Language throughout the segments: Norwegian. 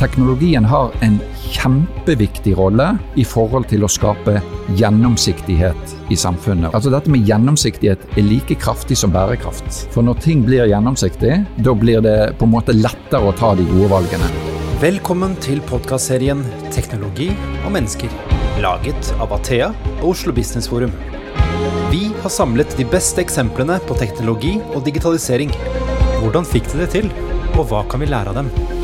teknologien har en kjempeviktig rolle i forhold til å skape gjennomsiktighet i samfunnet. Altså Dette med gjennomsiktighet er like kraftig som bærekraft. For når ting blir gjennomsiktig, da blir det på en måte lettere å ta de gode valgene. Velkommen til podkastserien 'Teknologi og mennesker', laget av Athea og Oslo Business Forum. Vi har samlet de beste eksemplene på teknologi og digitalisering. Hvordan fikk de det til, og hva kan vi lære av dem?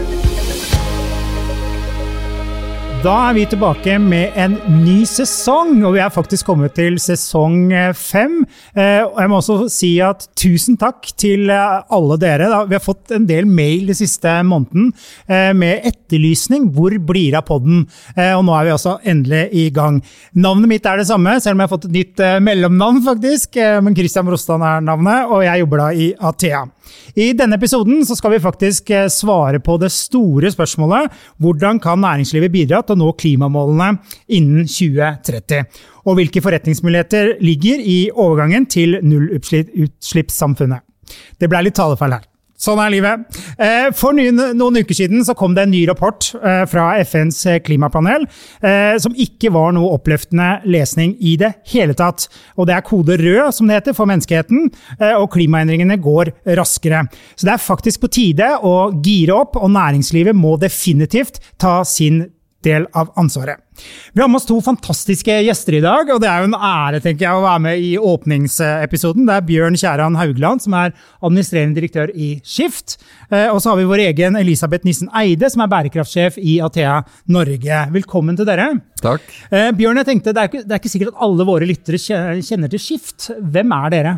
Da er vi tilbake med en ny sesong, og vi er faktisk kommet til sesong eh, fem. Eh, og jeg må også si at tusen takk til eh, alle dere. Vi har fått en del mail de siste måneden med etterlysning. Hvor blir av podden? Og nå er vi også endelig i gang. Navnet mitt er det samme, selv om jeg har fått et nytt mellomnavn, faktisk. Men Christian Brostan er navnet, og jeg jobber da i Athea. I denne episoden skal vi faktisk svare på det store spørsmålet hvordan kan næringslivet bidra til å nå klimamålene innen 2030. Og hvilke forretningsmuligheter ligger i overgangen til nullutslippssamfunnet. Det ble litt talefeil her. Sånn er livet. Eh, for noen uker siden så kom det en ny rapport eh, fra FNs klimapanel eh, som ikke var noe oppløftende lesning i det hele tatt. Og det er kode rød, som det heter, for menneskeheten, og klimaendringene går raskere. Så det er faktisk på tide å gire opp, og næringslivet må definitivt ta sin del av ansvaret. Vi har med oss to fantastiske gjester i dag, og det er jo en ære tenker jeg, å være med i åpningsepisoden. Det er Bjørn Kjæran Haugland, som er administrerende direktør i Skift. Eh, og så har vi vår egen Elisabeth Nissen Eide, som er bærekraftsjef i Athea Norge. Velkommen til dere. Takk. Eh, Bjørn, jeg tenkte, det er, ikke, det er ikke sikkert at alle våre lyttere kjenner til Skift. Hvem er dere?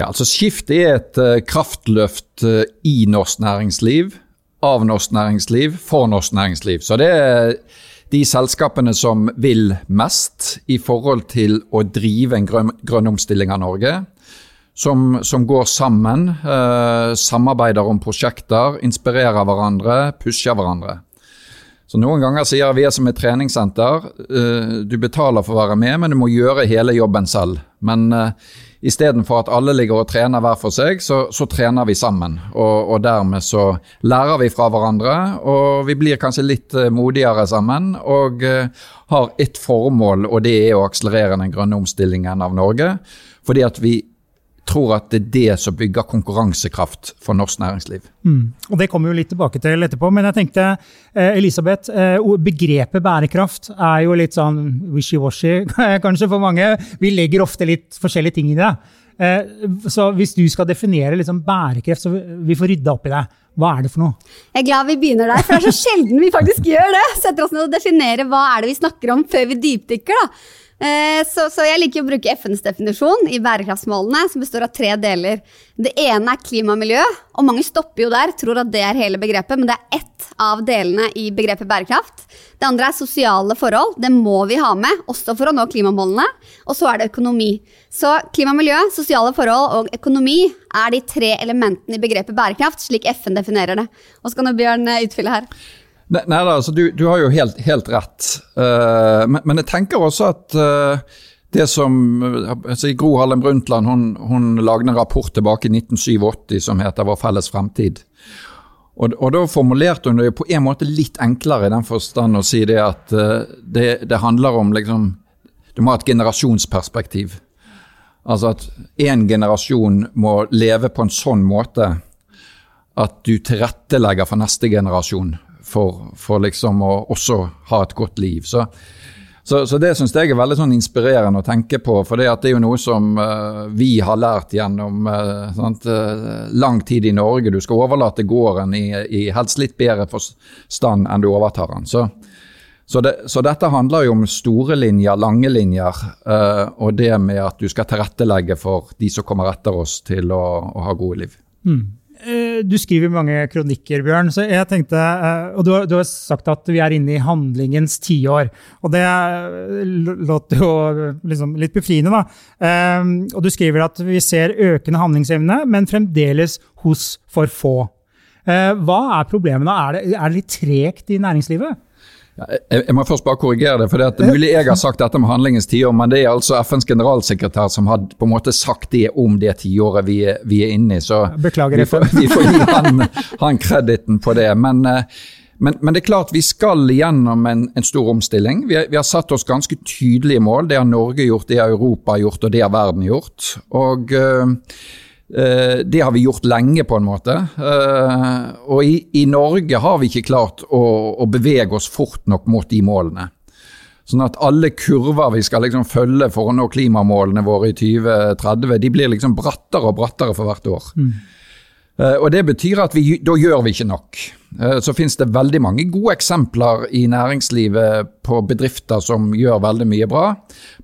Ja, altså Skift er et uh, kraftløft i norsk næringsliv av norsk næringsliv for norsk næringsliv. Så det er de selskapene som vil mest i forhold til å drive en grønn, grønn omstilling av Norge. Som, som går sammen, eh, samarbeider om prosjekter, inspirerer hverandre, pusher hverandre. Så Noen ganger sier vi er som et treningssenter. Eh, du betaler for å være med, men du må gjøre hele jobben selv. Men eh, Istedenfor at alle ligger og trener hver for seg, så, så trener vi sammen. Og, og, dermed så lærer vi fra hverandre, og vi blir kanskje litt uh, modigere sammen. Og uh, har ett formål, og det er å akselerere den grønne omstillingen av Norge. Fordi at vi tror at det er det som bygger konkurransekraft for norsk næringsliv. Mm. Og Det kommer vi litt tilbake til etterpå. Men jeg tenkte, eh, Elisabeth, eh, begrepet bærekraft er jo litt sånn wishy-washy kanskje for mange. Vi legger ofte litt forskjellige ting i det. Eh, så hvis du skal definere liksom bærekraft, så vi får rydda opp i det. Hva er det for noe? Jeg er glad vi begynner der, for det er så sjelden vi faktisk gjør det. Setter oss ned og definerer hva er det vi snakker om før vi dypdykker. da. Eh, så, så, jeg liker å bruke FNs definisjon i bærekraftsmålene, som består av tre deler. Det ene er klima og miljø, og mange stopper jo der, tror at det er hele begrepet, men det er ett av delene i begrepet bærekraft. Det andre er sosiale forhold, det må vi ha med, også for å nå klimamålene. Og så er det økonomi. Så klima og miljø, sosiale forhold og økonomi er de tre elementene i begrepet bærekraft, slik FN definerer det. Og så kan Bjørn eh, utfylle her. Nei, nei altså, du, du, har jo helt, helt rett. Uh, men, men, jeg tenker også at uh, det som altså, Gro Harlem Brundtland hun, hun lagde en rapport tilbake i 1987 som heter 'Vår felles fremtid'. Og, og, Da formulerte hun det på en måte litt enklere i den forstand å si det at uh, det, det, handler om liksom, Du må ha et generasjonsperspektiv. Altså at én generasjon må leve på en sånn måte at du tilrettelegger for neste generasjon for, for liksom å også ha et godt liv. Så, så, så det syns jeg er veldig sånn inspirerende å tenke på. For det, det er jo noe som uh, vi har lært gjennom uh, uh, lang tid i Norge. Du skal overlate gården i, i helst litt bedre forstand enn du overtar den. Så, så, det, så, dette handler jo om store linjer, lange linjer, og det med at du skal tilrettelegge for de som kommer etter oss til å, å ha gode liv. Mm. Eh, du skriver mange kronikker, Bjørn. så jeg tenkte, eh, og du har, du har sagt at vi er inne i handlingens tiår. Og det låter jo liksom litt befriende, da. Og du skriver at vi ser økende handlingsevne, men fremdeles hos for få. Eh, hva er problemene? Er det, er det litt tregt i næringslivet? Jeg må først bare korrigere det. for Det er mulig jeg har sagt dette med handlingens tiår, men det er altså FNs generalsekretær som har på en måte sagt det om det tiåret vi, vi er inne i. Så Beklager, vi får, vi får gi han, han krediten på det. Men, eh, Men, men, det er klart vi skal gjennom en, en stor omstilling. Vi, vi, har satt oss ganske tydelige mål. Det har Norge gjort, det har Europa gjort, og det har verden gjort. Og uh, det har vi gjort lenge, på en måte. Uh, og i, i, Norge har vi ikke klart å, å, bevege oss fort nok mot de målene. Sånn at alle kurver vi skal liksom følge for å nå klimamålene våre i 2030, de blir liksom brattere og brattere for hvert år. Mm. Uh, og Det betyr at vi, da gjør vi ikke nok. Eh, så finnes det veldig mange gode eksempler i næringslivet på bedrifter som gjør veldig mye bra.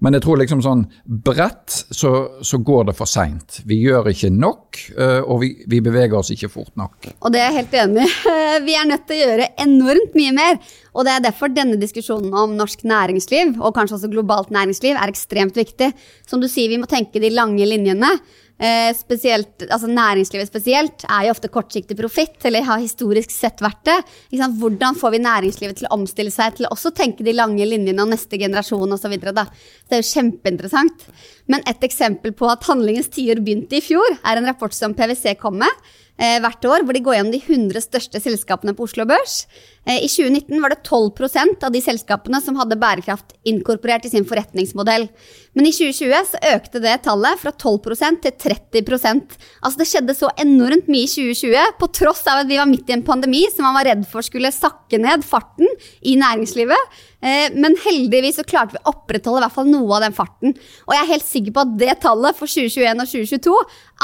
Men jeg tror liksom sånn bredt så, så går det for seint. Vi gjør ikke nok, eh, og vi, vi, beveger oss ikke fort nok. Og det er jeg helt enig i. Vi er nødt til å gjøre enormt mye mer. Og det er derfor denne diskusjonen om norsk næringsliv, og kanskje også globalt næringsliv, er ekstremt viktig. Som du sier, vi må tenke de lange linjene. Eh, spesielt, altså Næringslivet spesielt er jo ofte kortsiktig profitt, eller har historisk sett vært det. Hvordan får vi næringslivet til å omstille seg til å også tenke de lange linjene og neste generasjon osv. Det er jo kjempeinteressant. Men et eksempel på at handlingens tiår begynte i fjor, er en rapport som PwC kom med eh, hvert år, hvor de går gjennom de 100 største selskapene på Oslo Børs. Eh, I 2019 var det 12% av de selskapene som hadde bærekraft inkorporert i sin forretningsmodell. Men i 2020 så økte det tallet fra 12% til 30% Altså Det skjedde så enormt mye i 2020, på tross av at vi var midt i en pandemi som man var redd for skulle sakke ned farten i næringslivet. Eh, men heldigvis så klarte vi å opprettholde i hvert fall noe av den farten. Og jeg er helt sikker på at det tallet for 2021 og 2022,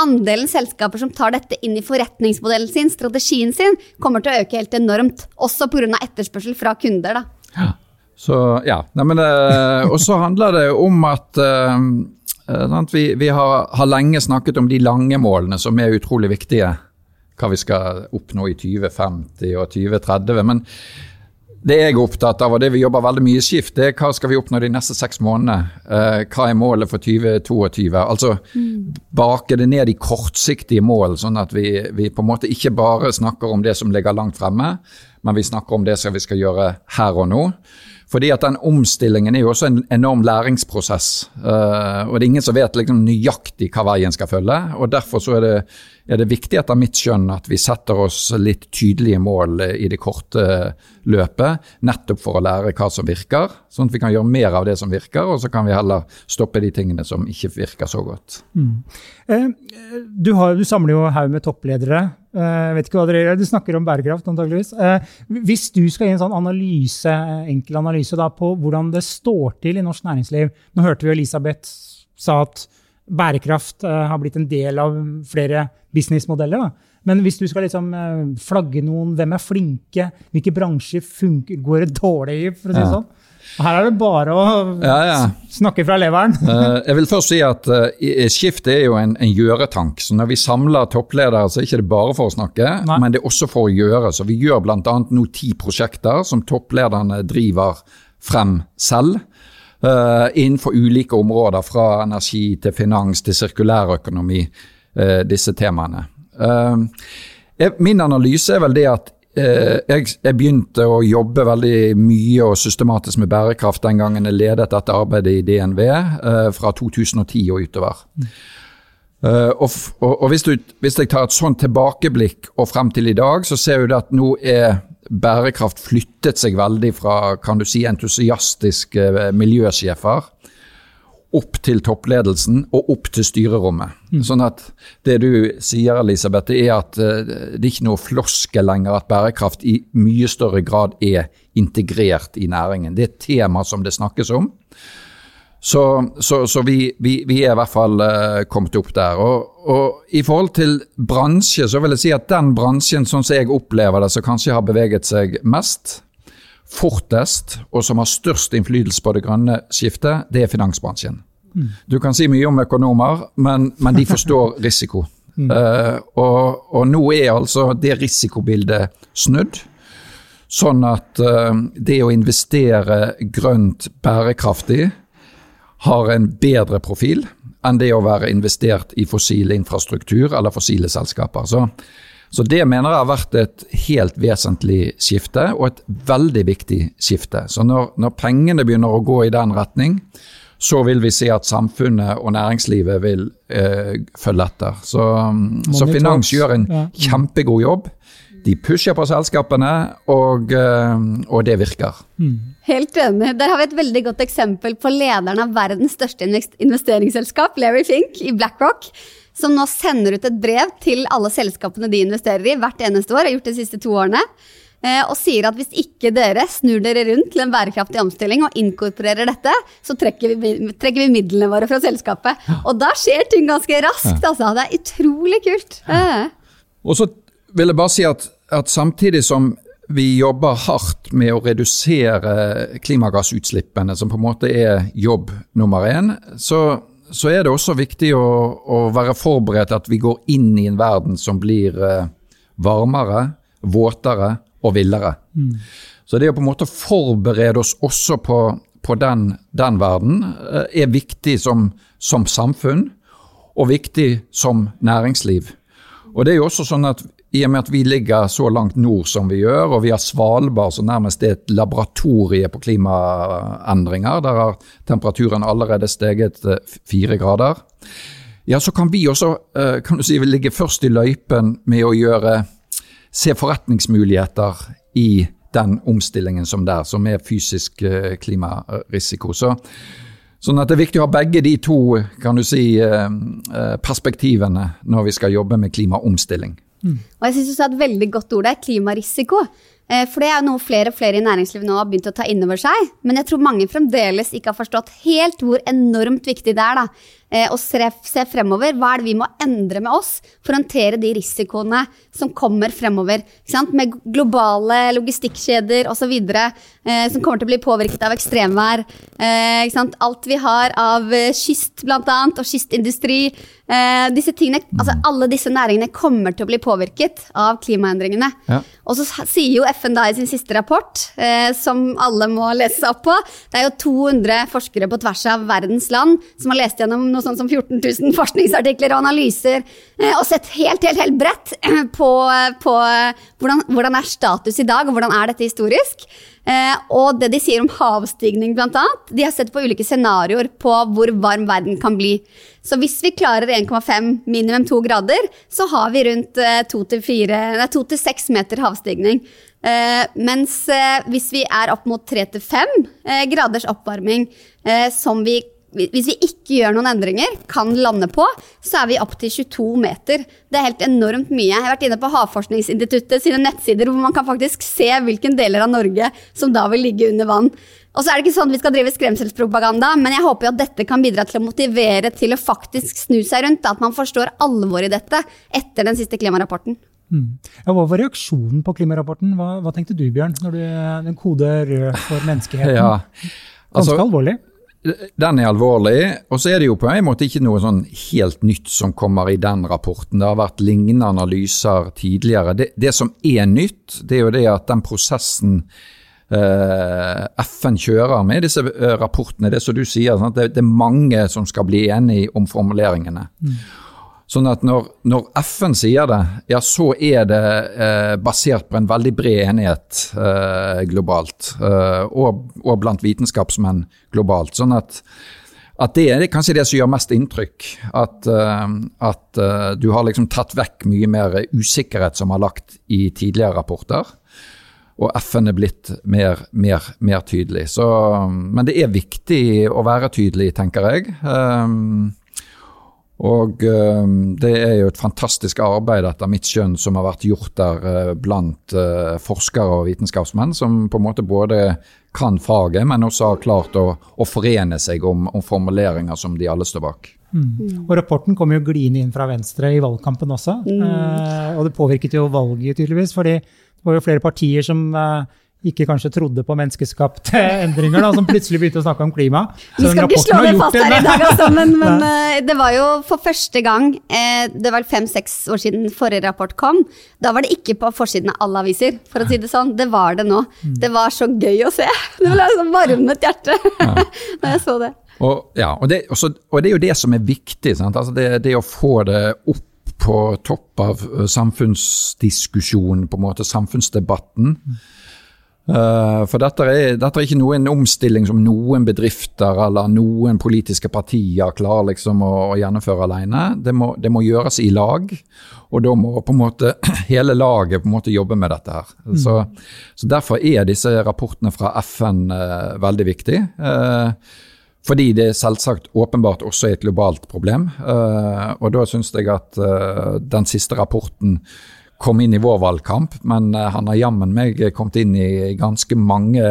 andelen selskaper som tar dette inn i forretningsmodellen sin, strategien sin, kommer til å øke helt enormt. Også pga. etterspørsel fra kunder. da. Ja. Så, ja. Eh, og så handler det om at uh, vi, vi har, har, lenge snakket om de lange målene som er utrolig viktige. Hva vi skal oppnå i 2050 og 2030. Men det jeg er opptatt av, og det vi jobber veldig mye i Skift, det er hva skal vi oppnå de neste seks månedene. Hva er målet for 2022? Altså mm. bake det ned i kortsiktige mål, sånn at vi, vi, på en måte ikke bare snakker om det som ligger langt fremme, men vi snakker om det som vi skal gjøre her og nå. Fordi at den omstillingen er jo også en enorm læringsprosess. Uh, og det er ingen som vet liksom nøyaktig hva veien skal følge. og Derfor er det, er det viktig etter mitt skjønn at vi setter oss litt tydelige mål i det korte løpet. Nettopp for å lære hva som virker, sånn at vi kan gjøre mer av det som virker. Og så kan vi heller stoppe de tingene som ikke virker så godt. Mm. Eh, du, har, du samler jo haug med toppledere Eh, vet ikke hva dere gjør, Du snakker om bærekraft, antageligvis. Eh, hvis du skal gi en sånn analyse, enkel analyse da, på hvordan det står til i norsk næringsliv Nå hørte vi Elisabeth sa at bærekraft eh, har blitt en del av flere businessmodeller. Da. Men hvis du skal liksom flagge noen, hvem er flinke, hvilke bransjer funker, går det dårlig i? for å si det sånn? Her er det bare å ja, ja. snakke fra leveren. uh, jeg vil først si at uh, Skift er jo en, en, gjøretank. så Når vi samler toppledere, så er det ikke bare for å snakke, Nei. men det er også for å gjøre. Så Vi gjør bl.a. nå ti prosjekter som topplederne driver frem selv. Uh, innenfor ulike områder, fra energi til finans til sirkulærøkonomi, disse temaene. min analyse er vel det at Eh, jeg, jeg, begynte å jobbe veldig mye og systematisk med bærekraft den gangen jeg ledet dette arbeidet i DNV eh, fra 2010 og utover. Mm. Uh, og, og, og hvis, du, hvis, jeg tar et sånt tilbakeblikk og frem til i dag, så ser du at nå er bærekraft flyttet seg veldig fra kan du si, entusiastiske miljøsjefer opp til toppledelsen og opp til styrerommet. Mm. Sånn at det du sier, Elisabeth, er at uh, det er ikke noe floskel lenger at bærekraft i mye større grad er integrert i næringen. Det er et tema som det snakkes om. Så, så, så vi, vi, vi, er i hvert fall uh, kommet opp der. Og, og, I forhold til bransje, så vil jeg si at den bransjen sånn som jeg opplever det, som kanskje har beveget seg mest, fortest, og som har størst innflytelse på det grønne skiftet, det er finansbransjen. Mm. Du kan si mye om økonomer, men, men de forstår risiko. Mm. Uh, og, og, nå er altså det risikobildet snudd. Sånn at uh, det å investere grønt bærekraftig har en bedre profil enn det å være investert i fossil infrastruktur eller fossile selskaper. Så så det mener jeg har vært et helt vesentlig skifte, og et veldig viktig skifte. Så når, når pengene begynner å gå i den retning, så vil vi se at samfunnet og næringslivet vil eh, følge etter. Så, så, Finans gjør en kjempegod jobb De pusher på selskapene, og, eh, og det virker. Helt enig. Der har vi et veldig godt eksempel på lederen av verdens største investeringsselskap, Larry Fink i BlackRock, som nå sender ut et brev til alle selskapene de investerer i hvert eneste år, har gjort de siste to årene, eh, og sier at hvis ikke dere snur dere rundt til en bærekraftig omstilling og inkorporerer dette, så trekker vi, trekker vi midlene våre fra selskapet. Og da skjer ting ganske raskt, altså. Det er utrolig kult. Ja. Og så vil jeg bare si at, at samtidig som vi jobber hardt med å redusere klimagassutslippene, som på en måte er jobb nummer én, så, så er det også viktig å, å være forberedt at vi går inn i en verden som blir eh, varmere, våtere og villere. Så det å på en måte forberede oss også på, på den, den verden eh, er viktig som, som samfunn, og viktig som næringsliv. Og det er jo også sånn at i og med at vi ligger så langt nord som vi gjør, og vi har Svalbard som nærmest er et laboratorie på klimaendringer, der har temperaturen allerede steget eh, fire grader, ja, så kan vi også eh, kan si, ligge først i løypen med å gjøre se forretningsmuligheter i den omstillingen som der, som er fysisk eh, klimarisiko. Så, sånn at det er viktig å ha begge de to kan du si, perspektivene når vi skal jobbe med klimaomstilling. Og jeg synes du sa et veldig godt ord der, klimarisiko. Eh, For det er noe flere og flere i næringslivet nå har begynt å ta inn over seg. Men jeg tror mange fremdeles ikke har forstått helt hvor enormt viktig det er da, eh, å se se fremover. Hva er det vi må endre med oss for å håndtere de risikoene som kommer fremover? Ikke sant? Med globale logistikkjeder osv. Eh, som kommer til å bli påvirket av ekstremvær. Eh, ikke sant? Alt vi har av eh, kyst blant annet, og kystindustri. Eh, disse tingene, altså alle disse næringene kommer til å bli påvirket av klimaendringene. Ja. Og så sier jo FN da i sin siste rapport, eh, som alle må lese opp på Det er jo 200 forskere på tvers av verdens land som har lest gjennom noe sånt som 14 000 forskningsartikler og analyser, eh, og sett helt, helt, helt bredt eh, på, på hvordan, hvordan er status i dag, og hvordan er dette historisk. Eh, og det de sier om havstigning, blant annet. De har sett på ulike scenarioer på hvor varm verden kan bli. Så hvis vi klarer 1,5, minimum 2 grader, så har vi rundt 2-6 meter havstigning. Eh, mens eh, hvis vi er opp mot 3-5 eh, graders oppvarming, som vi hvis vi ikke gjør noen endringer, kan lande på, så er vi opp til 22 meter. Det er helt enormt mye. Jeg har vært inne på Havforskningsinstituttet sine nettsider, hvor man kan faktisk se hvilken deler av Norge som da vil ligge under vann. Og så er det ikke sånn at vi skal drive skremselspropaganda, men jeg håper jo at dette kan bidra til å motivere til å faktisk snu seg rundt. At man forstår alvoret i dette etter den siste klimarapporten. Ja, hva var reaksjonen på klimarapporten? Hva, hva tenkte du, Bjørn, når du den kode rød for menneskeheten? Ja, Ganske altså, alvorlig. Den er alvorlig, og så er det jo på en måte ikke noe sånn helt nytt som kommer i den rapporten. Det har vært lignende analyser tidligere. Det, det som er nytt, det er jo det at den prosessen eh, FN kjører med disse eh, rapportene, det er som du sier, sånn Det, det er mange som skal bli enige om formuleringene. Sånn at når, når FN sier det, ja så er det eh, basert på en veldig bred enighet eh, globalt, eh, og, og blant vitenskapsmenn globalt. Sånn at, at det er kanskje det som gjør mest inntrykk. At, eh, at eh, du har liksom tatt vekk mye mer usikkerhet som har lagt i tidligere rapporter. Og FN er blitt mer, mer, mer tydelig. Så, men det er viktig å være tydelig, tenker jeg. Um, og eh, det er jo et fantastisk arbeid etter mitt skjønn som har vært gjort der eh, blant eh, forskere og vitenskapsmenn, som på en måte både kan faget, men også har klart å, å forene seg om, om formuleringer som de alle står bak. Og rapporten kom jo gliende inn fra Venstre i valgkampen også. Eh, og det påvirket jo valget, tydeligvis. fordi det var jo flere partier som eh, ikke kanskje trodde på menneskeskapte endringer, da, som plutselig begynte å snakke om klima. Så Vi skal ikke slå det fast her i dag, altså, men, men eh, det var jo for første gang eh, Det var fem-seks år siden forrige rapport kom. Da var det ikke på forsiden av alle aviser, for å si det sånn. Det var det nå. Det var så gøy å se. Det ble så varmet hjerte da jeg så det. Og, ja, og, det, også, og det er jo det som er viktig. Sant? Altså det, det å få det opp på topp av samfunnsdiskusjonen, på en måte samfunnsdebatten. Uh, for dette er, dette er, ikke noen omstilling som noen bedrifter eller noen politiske partier klarer liksom å, å gjennomføre alene. Det må, det må, gjøres i lag, og da må på en måte hele laget på en måte jobbe med dette. her. Mm. Så, så, Derfor er disse rapportene fra FN uh, veldig viktige. Uh, fordi det selvsagt åpenbart også er et globalt problem. og da syns jeg at den siste rapporten kom inn i vår valgkamp, men eh, han har jammen meg kommet inn i ganske mange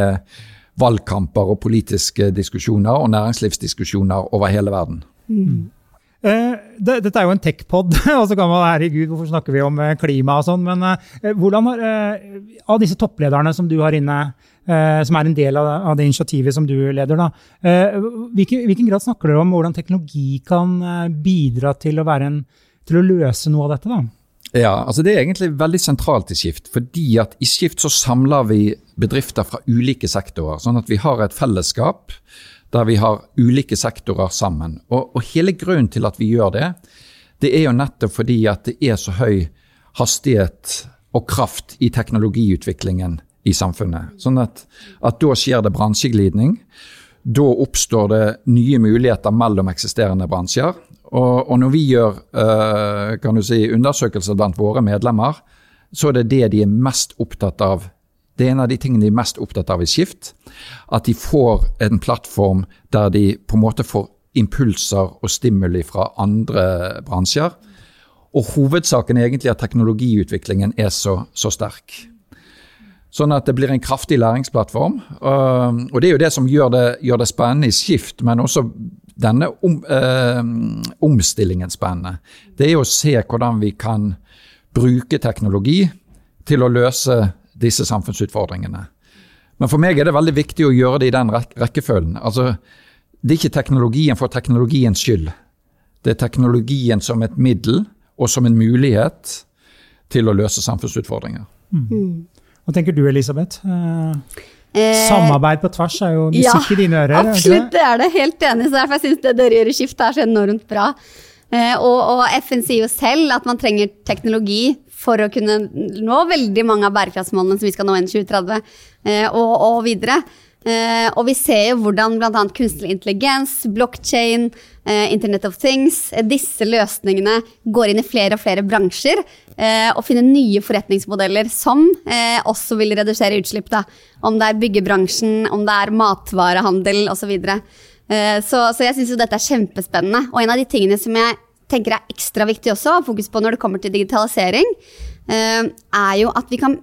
valgkamper og politiske diskusjoner og næringslivsdiskusjoner over hele verden. Mm. Uh, det, dette er jo en tech-pod, og så kan man herregud, hvorfor snakker vi om uh, klima og sånn. Men uh, hvordan har, av disse topplederne som du har inne, som er en del av, av, det initiativet som du leder, da, hvilken, hvilken, grad snakker dere om hvordan teknologi kan bidra til å, en, til å løse noe av dette? da? Ja, altså Det er egentlig veldig sentralt i Skift. fordi at I Skift så samler vi bedrifter fra ulike sektorer. Sånn at vi har et fellesskap der vi har ulike sektorer sammen. Og, og Hele grunnen til at vi gjør det, det er jo nettopp fordi at det er så høy hastighet og kraft i teknologiutviklingen i samfunnet. Sånn at, at da skjer det bransjeglidning. Da oppstår det nye muligheter mellom eksisterende bransjer. Og, og når vi gjør uh, kan du si, undersøkelser blant våre medlemmer, så er det det de er mest opptatt av. Det er en av de tingene de er mest opptatt av i Skift. At de får en plattform der de på en måte får impulser og stimuli fra andre bransjer. Og hovedsaken er egentlig at teknologiutviklingen er så, så sterk. Sånn at det blir en kraftig læringsplattform. Uh, og det er jo det som gjør det, gjør det spennende i Skift, men også denne om, eh, omstillingen spennende. Det er å se hvordan vi kan bruke teknologi til å løse disse samfunnsutfordringene. Men for meg er det veldig viktig å gjøre det i den rekkefølgen. Altså, det er ikke teknologien for teknologiens skyld. Det er teknologien som et middel og som en mulighet til å løse samfunnsutfordringer. Mm. Hva tenker du, Elisabeth? Uh... Eh, Samarbeid på tvers er jo musikk ja, i dine ører? Absolutt, det er det. Helt enig. så Derfor syns jeg det dere gjør i Skift er så enormt bra. Eh, og, og, FN sier jo selv at man trenger teknologi for å kunne nå veldig mange av bærekraftsmålene som vi skal nå innen 2030, eh, og, og videre. Uh, og vi ser jo hvordan bl.a. kunstig intelligens, blockchain, eh, Internet of Things, uh, disse løsningene går inn i flere og flere bransjer og finner nye forretningsmodeller som også vil redusere utslipp. Da. Om det er byggebransjen, om det er matvarehandel osv. Videre. så Så jeg syns jo dette er kjempespennende. Og en av de tingene som jeg tenker er ekstra viktig også, fokus på når det kommer til digitalisering, er jo at vi kan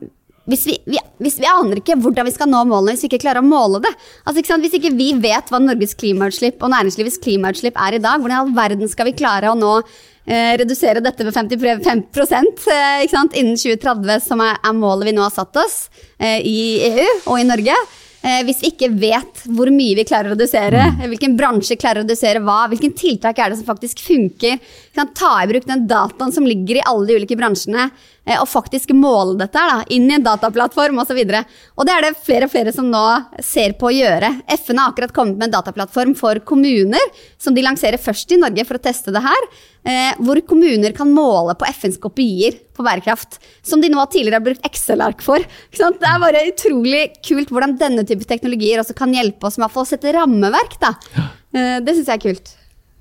hvis vi, vi, hvis vi, aner ikke hvordan vi skal nå målene hvis vi ikke klarer å måle det. Altså, ikke Hvis ikke vi vet hva Norges klimautslipp og næringslivets klimautslipp er i dag, hvordan i all verden skal vi klare å nå eh, redusere dette med 55% eh, innen 2030, som er, er, målet vi nå har satt oss eh, i EU og i Norge? Eh, hvis vi ikke vet hvor mye vi klarer å redusere, mm. hvilken bransje klarer å redusere hva, hvilken tiltak er det som faktisk funker, kan ta i bruk den dataen som ligger i alle de ulike bransjene, eh, og faktisk måle dette da, inn i en dataplattform osv. Og, og det er det flere og flere som nå ser på å gjøre. FN har akkurat kommet med en dataplattform for kommuner, som de lanserer først i Norge for å teste det her. Eh, hvor kommuner kan måle på FNs kopier på bærekraft. Som de nå tidligere har brukt Excel-ark for. Det er bare utrolig kult hvordan denne type teknologier også kan hjelpe oss med å sette rammeverk. Da. Eh, det syns jeg er kult.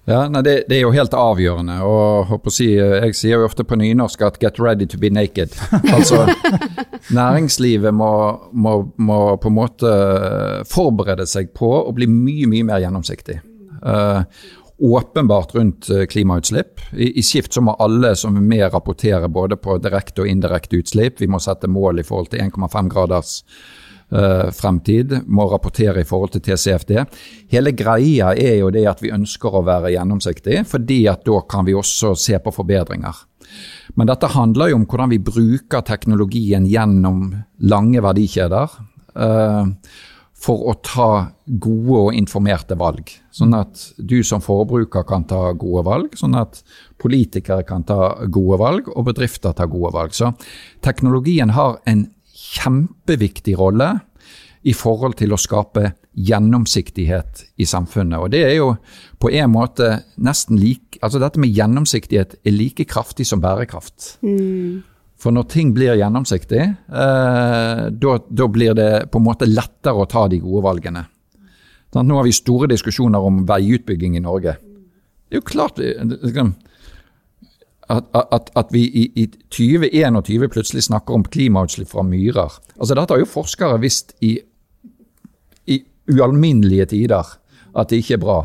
Ja, nei, det, det, er jo helt avgjørende. og si, Jeg sier jo ofte på nynorsk at 'get ready to be naked'. Altså, Næringslivet må, må, må, på en måte forberede seg på å bli mye mye mer gjennomsiktig. Uh, åpenbart rundt eh, klimautslipp. I, I, Skift så må alle som er med rapportere både på direkte og indirekte utslipp. Vi må sette mål i forhold til 1,5 graders uh, fremtid. Må rapportere i forhold til TCFD. Hele greia er jo det at vi ønsker å være gjennomsiktige, fordi at da kan vi også se på forbedringer. Men dette handler jo om hvordan vi bruker teknologien gjennom lange verdikjeder. Uh, for å ta gode og informerte valg. Sånn at du som forbruker kan ta gode valg, sånn at politikere kan ta gode valg, og bedrifter tar gode valg. Så teknologien har en kjempeviktig rolle i forhold til å skape gjennomsiktighet i samfunnet. Og det er jo på en måte nesten like Altså dette med gjennomsiktighet er like kraftig som bærekraft. Mm. For når ting blir gjennomsiktig, eh, da blir det på en måte lettere å ta de gode valgene. Sånn, nå har vi store diskusjoner om veiutbygging i Norge. Det er jo klart liksom, at, at, at, vi i, i 2021 plutselig snakker om klimautslipp fra myrer. Altså Dette har jo forskere visst i, i ualminnelige tider at det ikke er bra.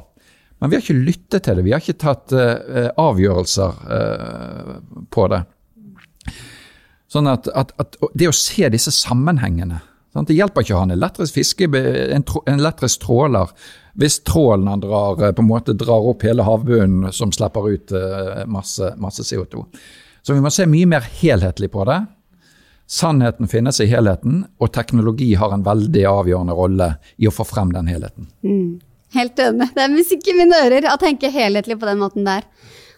Men vi har ikke lyttet til det. Vi har ikke tatt uh, avgjørelser uh, på det. Sånn at, at, Det å se disse sammenhengene sant? Det hjelper ikke å ha en elektrisk fiske, en, en elektrisk tråler hvis trålen drar, eh, på en måte drar opp hele havbunnen som slipper ut masse, masse CO2. Så vi må se mye mer helhetlig på det. Sannheten finnes i helheten, og teknologi har en veldig avgjørende rolle i å få frem den helheten. Mm. Helt enig. Det er musikk i mine ører å tenke helhetlig på den måten der.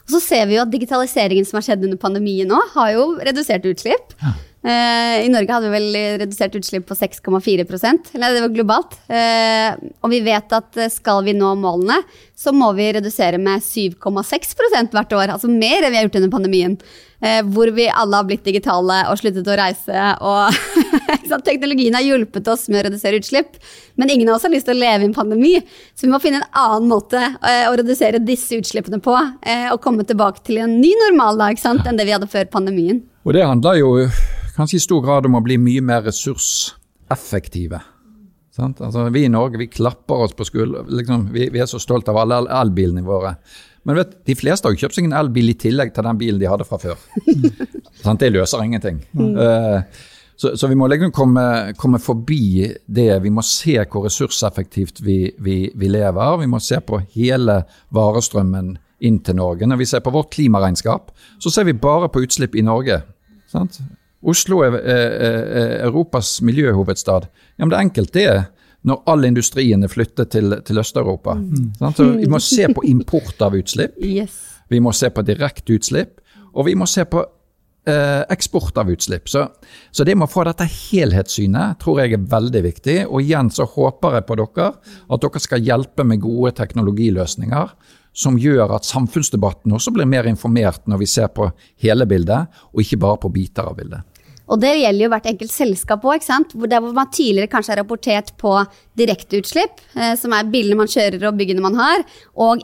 Og så ser vi jo at digitaliseringen som har skjedd under pandemien nå, har jo redusert utslipp. Ja. Uh, I Norge hadde vi vel redusert utslipp på 6,4% eller det var globalt. Uh, og vi vet at eh, skal vi nå målene, så må vi redusere med 7,6% hvert år. Altså mer enn vi har gjort under pandemien. Uh, hvor vi alle har blitt digitale og sluttet å reise. Og teknologien har hjulpet oss med å redusere utslipp. Men ingen av oss har lyst til å leve i en pandemi. Så vi må finne en annen måte å redusere disse utslippene på. og komme tilbake til en ny normal da, enn det vi hadde før pandemien. Og det handler jo kanskje i stor grad om å bli mye mer ressurseffektive. Altså, vi i Norge vi klapper oss på skulderen. Liksom, vi, vi, er så stolte av alle elbilene våre. Men vet, de fleste har jo kjøpt seg en elbil i tillegg til den bilen de hadde fra før. det løser ingenting. Mm. Uh, så, så, vi må liksom komme, komme, forbi det. Vi må se hvor ressurseffektivt vi, vi, vi, lever. Vi må se på hele varestrømmen inn til Norge. Når vi ser på vårt klimaregnskap, så ser vi bare på utslipp i Norge. Sant? Oslo er, er, Europas miljøhovedstad. Ja, men det er enkelt, det. er Når all industrien er flyttet til, til Øst-Europa. Mm. Så vi må se på import av utslipp. Yes. Vi må se på direkte utslipp. Og vi må se på eh, eksport av utslipp. Så, så, det med å få dette helhetssynet tror jeg er veldig viktig. Og igjen så håper jeg på dere at dere skal hjelpe med gode teknologiløsninger som gjør at samfunnsdebatten også blir mer informert når vi ser på hele bildet, og ikke bare på biter av bildet. Og det gjelder jo hvert enkelt selskap òg, der hvor man tidligere kanskje har rapportert på direkteutslipp, eh, som er bilene man kjører og byggene man har, og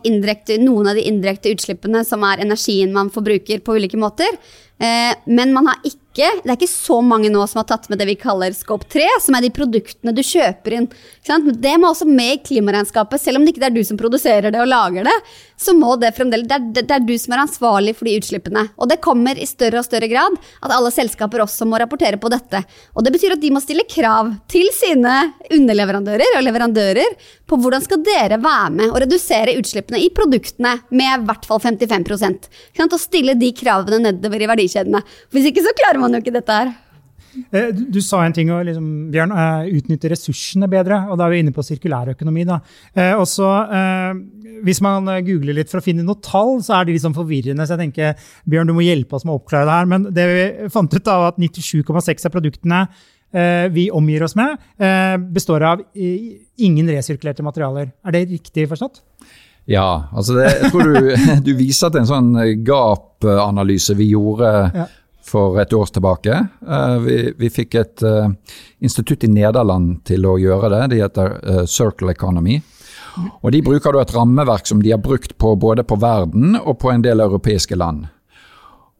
noen av de indirekte utslippene som er energien man forbruker på ulike måter. Eh, men man har ikke, det er ikke så mange nå som har tatt med det vi kaller Scope 3, som er de produktene du kjøper inn. Det må også med i klimaregnskapet. Selv om det ikke er du som produserer det og lager det, så må det fremdeles det er, det er du som er ansvarlig for de utslippene. Og det kommer i større og større grad at alle selskaper også må rapportere på dette. Og det betyr at de må stille krav til sine underleverandører og leverandører på hvordan skal dere være med og redusere utslippene i produktene med i hvert fall 55 Og stille de kravene nedover i verdikjedene. Hvis ikke så klarer man jo ikke dette her. Eh, du, du sa en ting, liksom, Bjørn, uh, utnytte ressursene bedre. og Da er vi inne på sirkulærøkonomi. Eh, uh, hvis man googler litt for å finne noen tall, så er de liksom forvirrende. så jeg tenker, Bjørn, du må hjelpe oss med å oppklare det her. Men det vi fant ut av at 97,6 av produktene vi omgir oss med, består av ingen resirkulerte materialer. Er det riktig forstått? Ja, altså det, jeg tror du, du viser til en sånn gap-analyse vi gjorde ja for et år tilbake. Eh, vi, vi fikk et institutt i Nederland til å gjøre det. Det heter Circle Economy. Og De bruker et rammeverk som de har brukt på både på verden og på en del europeiske land.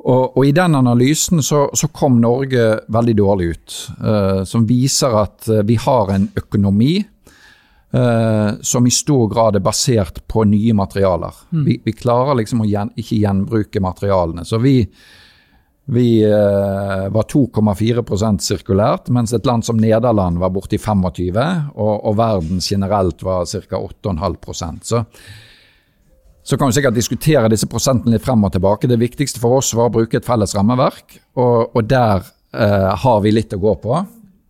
Og, og I den analysen så, så, kom Norge veldig dårlig ut. Eh, som viser at vi har en økonomi som i stor grad er basert på nye materialer. Mm. Vi, vi, klarer liksom å gjen, ikke gjenbruke materialene. Så vi, vi eh, var 2,4% sirkulært, mens et land som Nederland var borti 25 og, og verden generelt var ca. 8,5% Så så kan vi sikkert diskutere disse prosentene litt frem og tilbake. Det viktigste for oss var å bruke et felles rammeverk, og, og der eh, har vi litt å gå på.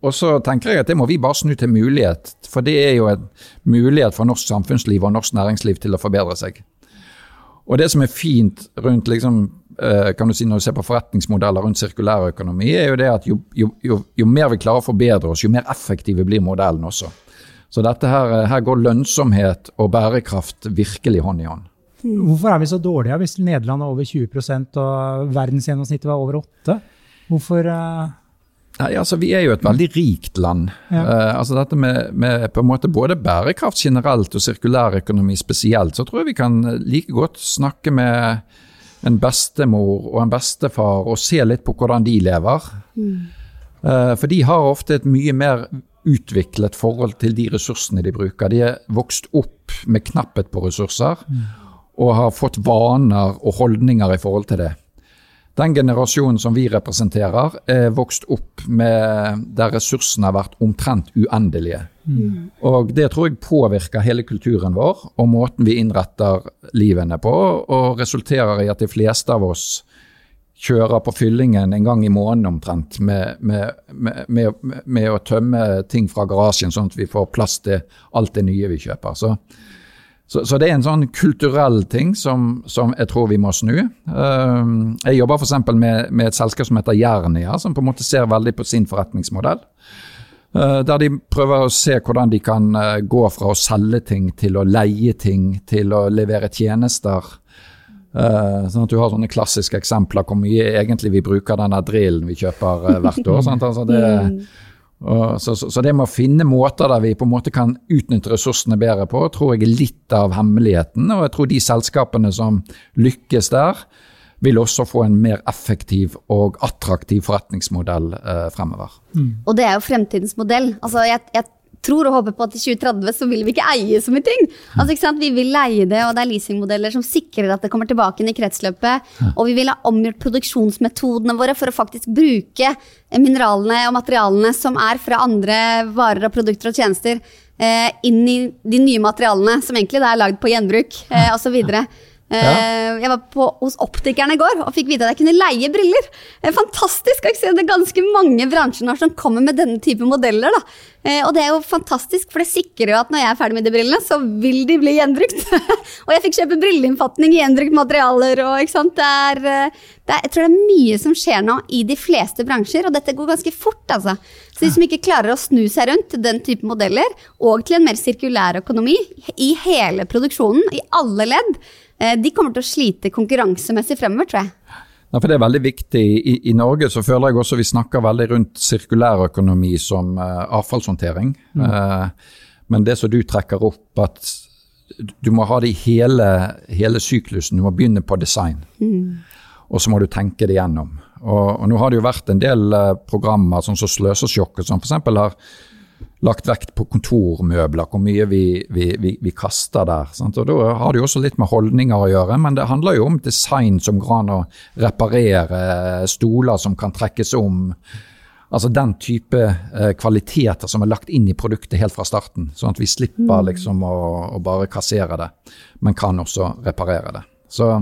Og så tenker jeg at det må vi bare snu til mulighet, for det er jo en mulighet for norsk samfunnsliv og norsk næringsliv til å forbedre seg. Og det som er fint rundt liksom, Eh, kan du si når du ser på forretningsmodeller rundt sirkulærøkonomi, er jo det at jo, jo, jo, jo, mer vi klarer å forbedre oss, jo mer effektive blir modellen også. Så dette her, eh, her går lønnsomhet og bærekraft virkelig hånd i hånd. Hvorfor er vi så dårlige hvis Nederland er over 20% og verdensgjennomsnittet var over 8 Hvorfor uh... Nei, altså Vi er jo et veldig rikt land. Ja. Uh, altså dette med, med, på en måte både bærekraft generelt og sirkulærøkonomi spesielt, så tror jeg vi kan like godt snakke med en bestemor og en bestefar og se litt på hvordan de lever. Mm. Uh, for de har ofte et mye mer utviklet forhold til de ressursene de bruker. De er vokst opp med knapphet på ressurser mm. Og har fått vaner og holdninger i forhold til det. Den generasjonen som vi representerer, er vokst opp med der ressursene har vært omtrent uendelige. Mm. Og det tror jeg påvirker hele kulturen vår og måten vi innretter livene på, og resulterer i at de fleste av oss kjører på fyllingen en gang i måneden omtrent med, med, med, med, å tømme ting fra garasjen, sånn at vi får plass til alt det nye vi kjøper. Så så, så, det er en sånn kulturell ting som, som jeg tror vi må snu. Uh, jeg jobber f.eks. Med, med et selskap som heter Jernia, som på en måte ser veldig på sin forretningsmodell. Uh, der de prøver å se hvordan de kan uh, gå fra å selge ting til å leie ting, til å levere tjenester. Uh, sånn at du har sånne klassiske eksempler hvor mye egentlig vi bruker denne drillen vi kjøper hvert år. Sant? Altså det, mm. Så, så, så, det med å finne måter der vi på en måte kan utnytte ressursene bedre på, tror jeg er litt av hemmeligheten. Og jeg tror de selskapene som lykkes der, vil også få en mer effektiv og attraktiv forretningsmodell eh, fremover. Mm. Og det er jo fremtidens modell. Altså, jeg, jeg tror og håper på at i 2030 så vil vi ikke eie så mye ting. Altså, ikke sant? Vi vil leie det, og det er leasingmodeller som sikrer at det kommer tilbake inn i kretsløpet. Og vi vil ha omgjort produksjonsmetodene våre for å faktisk bruke mineralene og materialene som er fra andre varer og produkter og tjenester, eh, inn i de nye materialene som egentlig er lagd på gjenbruk, eh, osv. Ja. Eh, jeg var på, hos optikeren i går og fikk vite at jeg kunne leie briller. Fantastisk! fantastisk! Det er ganske mange bransjer som kommer med denne type modeller. Da. Eh, og det er jo fantastisk, for det sikrer jo at når jeg er ferdig med de brillene, så vil de bli gjenbrukt. og jeg fikk kjøpe brilleinnfatning i gjenbrukt materialer. Og, det er, det er, jeg tror det er mye som skjer nå i de fleste bransjer, og dette går ganske fort. altså. Så de som ikke klarer å snu seg rundt den type modeller, og til en mer sirkulær økonomi i hele produksjonen, i alle ledd, Eh, de kommer til å slite konkurransemessig fremover, tror jeg. Ja, for Det er veldig viktig. I, I, Norge så føler jeg også vi snakker veldig rundt sirkulærøkonomi som uh, avfallshåndtering. Mm. Uh, men det som du trekker opp, at du må ha det i hele, hele syklusen. Du må begynne på design. Mm. Og så må du tenke det gjennom. Og, og, nå har det jo vært en del uh, programmer sånn som Sløsesjokket, som f.eks. har lagt vekt på kontormøbler, hvor mye vi, vi, vi, vi kaster der. Sant? Og Da har det jo også litt med holdninger å gjøre, men det handler jo om design som går an å reparere, stoler som kan trekkes om. Altså den type eh, kvaliteter som er lagt inn i produktet helt fra starten. Sånn at vi slipper mm. liksom å, å bare kassere det, men kan også reparere det. Så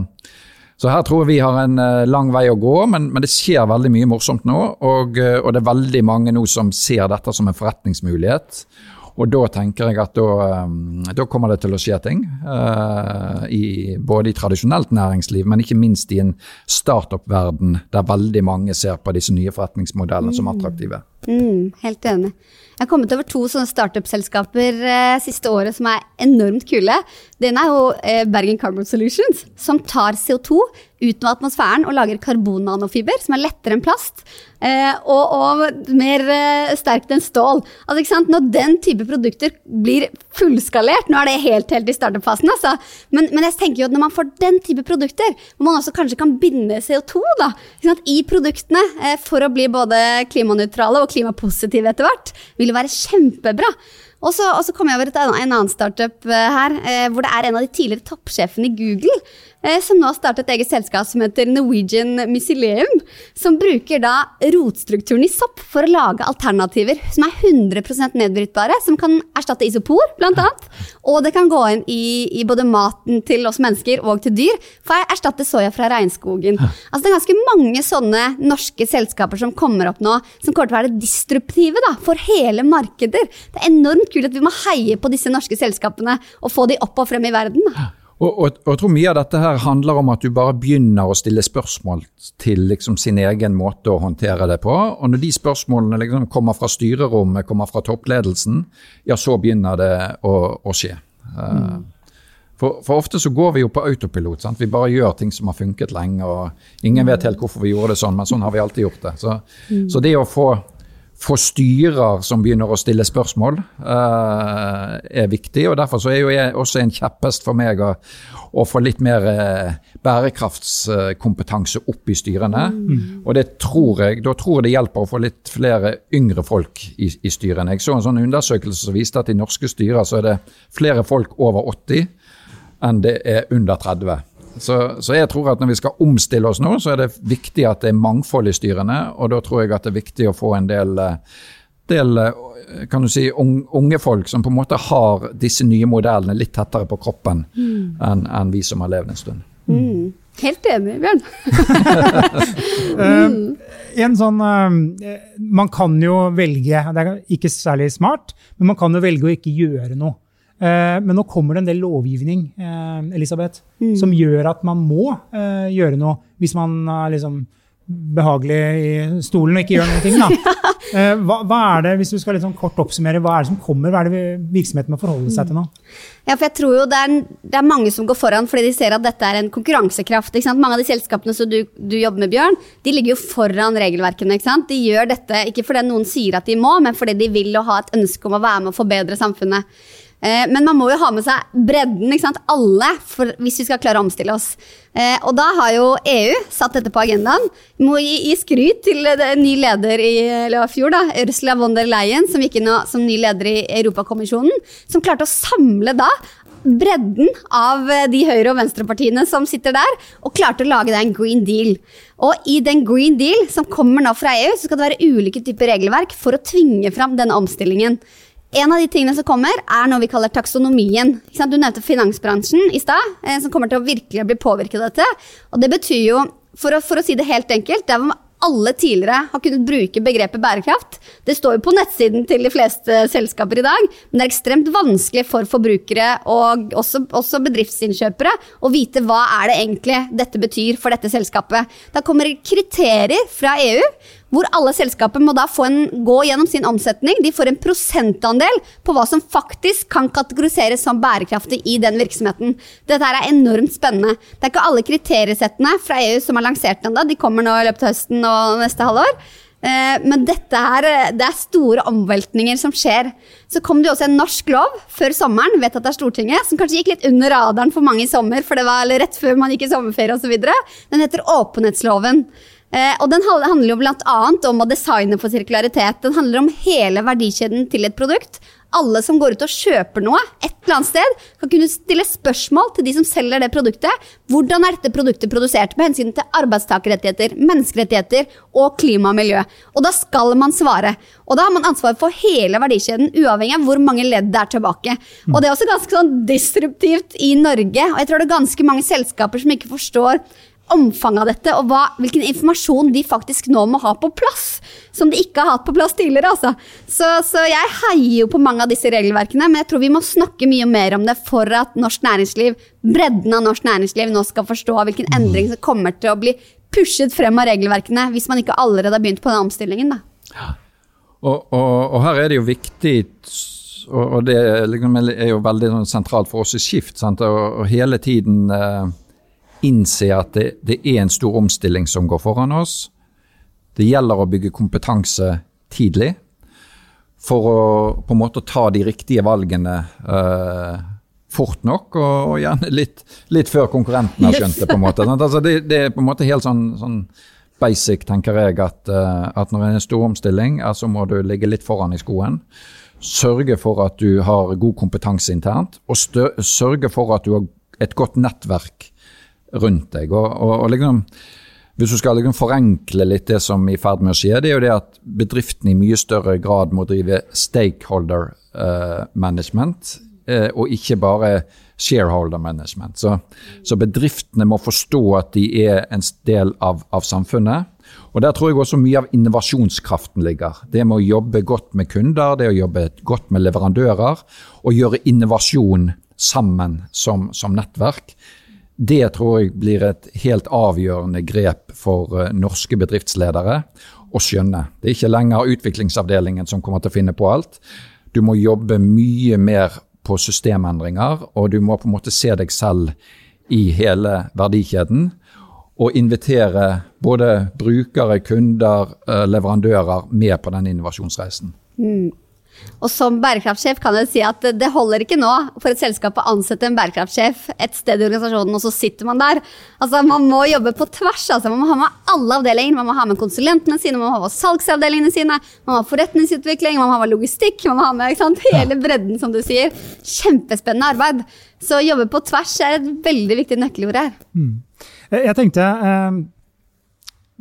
så her tror jeg vi har en uh, lang vei å gå, men, men, det skjer veldig mye morsomt nå. Og, uh, og, det er veldig mange nå som ser dette som en forretningsmulighet. Og da tenker jeg at da, um, da kommer det til å skje ting. Uh, i, både i tradisjonelt næringsliv, men ikke minst i en startup-verden der veldig mange ser på disse nye forretningsmodellene mm. som attraktive. Mm, helt enig. Jeg har kommet over to sånne startup-selskaper eh, siste året som er enormt kule. Den er jo eh, Bergen Carbon Solutions, som tar CO2 ut av atmosfæren og lager karbonnanofiber, som er lettere enn plast. Eh, og, og, mer eh, sterkt enn stål. Altså, Når den type produkter blir fullskalert Nå er det helt, helt i startup-fasen, altså. men, men, jeg tenker jo at når man får den type produkter, hvor man også kanskje kan binde CO2 da, i produktene eh, for å bli både klimanøytrale og klimapositive etter hvert, vil jo være kjempebra. Og så, og så kom jeg over til en, en annen startup uh, her, uh, hvor det er en av de tidligere toppsjefene i Google uh, som nå har startet et eget selskap som heter Norwegian Mycelium. Som bruker da rotstrukturen i sopp for å lage alternativer som er 100 nedbrytbare. Som kan erstatte isopor, annet. Og det kan gå inn i, i, både maten til oss mennesker og til dyr for å erstatte soya fra regnskogen. Altså Det er ganske mange sånne norske selskaper som kommer opp nå, som kommer til å være disruptive da, for hele markeder. Det er enormt kult at vi må heie på disse norske selskapene og få de opp og frem i verden. Og, og, og, jeg tror Mye av dette her handler om at du bare begynner å stille spørsmål til liksom sin egen måte å håndtere det på. Og når de spørsmålene liksom kommer fra styrerommet, kommer fra toppledelsen, ja, så begynner det å, å skje. Mm. For, for, ofte så går vi jo på autopilot. Sant? Vi bare gjør ting som har funket lenge, og ingen vet helt hvorfor vi gjorde det sånn, men sånn har vi alltid gjort det. Så, mm. så det å få, få, styrer som begynner å stille spørsmål, uh, er viktig. og Derfor så er jo jeg også en kjepphest for meg å, å få litt mer uh, bærekraftskompetanse opp i styrene. Mm. Og det tror jeg, da tror jeg det hjelper å få litt flere yngre folk i, i styrene. Jeg så en sånn undersøkelse som viste at i norske styrer så er det flere folk over 80 enn det er under 30. Så, så, jeg tror at når vi skal omstille oss nå, så er det viktig at det er mangfold i styrene. Og da tror jeg at det er viktig å få en del, del kan du si, unge folk som på en måte har disse nye modellene litt tettere på kroppen mm. enn en vi som har levd en stund. Mm. Helt enig, Bjørn. uh, en sånn, uh, man kan jo velge, det er ikke særlig smart, men man kan jo velge å ikke gjøre noe. Eh, men nå kommer det en del lovgivning eh, Elisabeth, mm. som gjør at man må eh, gjøre noe hvis man er liksom behagelig i stolen og ikke gjør noen ting. Da. Hva, hva, er det, hvis du skal liksom kort oppsummere, hva er det som kommer? Hva er det virksomheten må forholde seg til nå? Ja, for jeg tror jo det er, det er, mange som går foran fordi de ser at dette er en konkurransekraft. Mange av de selskapene som du, du, jobber med, Bjørn, de ligger jo foran regelverkene. De gjør dette ikke fordi noen sier at de må, men fordi de vil og har et ønske om å være med og forbedre samfunnet. Eh, men man må jo ha med seg bredden, alle, for, hvis vi skal klare å omstille oss. Eh, og da har jo EU satt dette på agendaen. Vi må gi, gi skryt til ny leder i fjor, da, Ursula von der Leyen, som gikk inn som ny leder i Europakommisjonen, som klarte å samle da bredden av de høyre- og venstrepartiene som sitter der, og klarte å lage en green deal. Og i den green deal som kommer nå fra EU, så skal det være ulike typer regelverk for å tvinge fram denne omstillingen. En av de tingene som kommer, er noe vi kaller taksonomien. Du nevnte finansbransjen i stad, eh, som kommer til å virkelig bli påvirket av dette. Og det betyr jo, for å, for å si det helt enkelt, der hvor alle tidligere har kunnet bruke begrepet bærekraft. Det står jo på nettsiden til de fleste selskaper i dag, men det er ekstremt vanskelig for forbrukere og også, også bedriftsinnkjøpere å vite hva er det egentlig dette betyr for dette selskapet. Da kommer kriterier fra EU hvor alle selskaper må da en, gå gjennom sin omsetning. De får en prosentandel på hva som faktisk kan kategoriseres som bærekraftig i den virksomheten. Dette er enormt spennende. Det er ikke alle kriteriesettene fra EU som er lansert ennå. De kommer nå i løpet av høsten og neste halvår. Eh, men dette her, det er store omveltninger som skjer. Så kom det jo også en norsk lov før sommeren, vedtatt av Stortinget, som kanskje gikk litt under radaren for mange i sommer, for det var rett før man gikk i sommerferie osv. Den heter åpenhetsloven. Eh, og den handler jo bl.a. om å designe for sirkularitet. Den handler om hele verdikjeden til et produkt. Alle som går ut og kjøper noe et eller annet sted, kan kunne stille spørsmål til de som selger det produktet. Hvordan er dette produktet produsert med hensyn til arbeidstakerrettigheter, menneskerettigheter og klima og miljø? Og da skal man svare. Og da har man ansvar for hele verdikjeden, uavhengig av hvor mange ledd det er tilbake. Og det er også ganske sånn disruptivt i Norge, og jeg tror det er ganske mange selskaper som ikke forstår omfanget av dette, og hva, hvilken informasjon de faktisk nå må ha på plass. Som de ikke har hatt på plass tidligere. Altså. Så, så, jeg heier jo på mange av disse regelverkene, men jeg tror vi må snakke mye mer om det for at norsk næringsliv, bredden av norsk næringsliv nå skal forstå hvilken endring som kommer til å bli pushet frem av regelverkene, hvis man ikke allerede har begynt på den omstillingen. Ja. Og, og, og, her er det jo viktig og det liksom er jo veldig sånn sentralt for oss i Skift. Sant? Og, hele tiden eh, innse at det, det, er en stor omstilling som går foran oss. Det gjelder å bygge kompetanse tidlig for å på en måte ta de riktige valgene eh, fort nok, og, og gjerne litt, litt, før konkurrentene har skjønt det. på en måte. Altså, det, det, er på en måte helt sånn, sånn basic, tenker jeg, at, uh, at når det er en stor omstilling, så altså må du ligge litt foran i skoen. Sørge for at du har god kompetanse internt, og sørge for at du har et godt nettverk rundt deg. Og, og, og liksom, hvis du skal liksom forenkle litt det som er i ferd med å skje, det er jo det at bedriftene i mye større grad må drive stakeholder uh, management, uh, og ikke bare shareholder management. Så, så, bedriftene må forstå at de er en del av, av, samfunnet. Og Der tror jeg også mye av innovasjonskraften ligger. Det med å jobbe godt med kunder, det å jobbe godt med leverandører, og gjøre innovasjon sammen som, som nettverk. Det tror jeg blir et helt avgjørende grep for uh, norske bedriftsledere å skjønne. Det er ikke lenger utviklingsavdelingen som kommer til å finne på alt. Du må jobbe mye mer på systemendringer, og du må på en måte se deg selv i hele verdikjeden. Og invitere både brukere, kunder, eh, leverandører med på den innovasjonsreisen. Mm. Og som bærekraftsjef kan jeg si at det holder ikke nå for et selskap å ansette en bærekraftsjef et sted i organisasjonen, og så sitter man der. Altså, Man må jobbe på tvers. Altså. Man må ha med alle avdelinger. Man må ha med konsulentene sine, man må ha med salgsavdelingene sine, man må ha forretningsutvikling, man må ha med logistikk. Man må ha med sant, hele bredden, som du sier. Kjempespennende arbeid. Så å jobbe på tvers er et veldig viktig nøkkelord her. Mm. Jeg tenkte... Um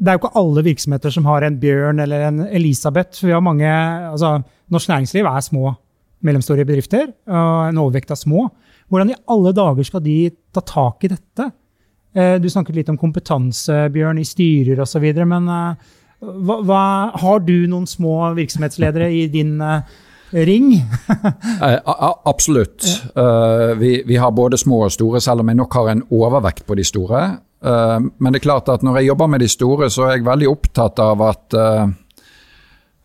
det er jo ikke alle virksomheter som har en Bjørn eller en Elisabeth. Vi har mange, altså, Norsk næringsliv er små, mellomstore bedrifter. og En overvekt av små. Hvordan i alle dager skal de ta tak i dette? Eh, du snakket litt om kompetanse, Bjørn, i styrer osv. Men eh, hva, hva, har du noen små virksomhetsledere i din uh, ring? Absolutt. Vi, vi, har både små og store, selv om jeg nok har en overvekt på de store. Men det er klart at når jeg jobber med de store, så er jeg veldig opptatt av at Eh,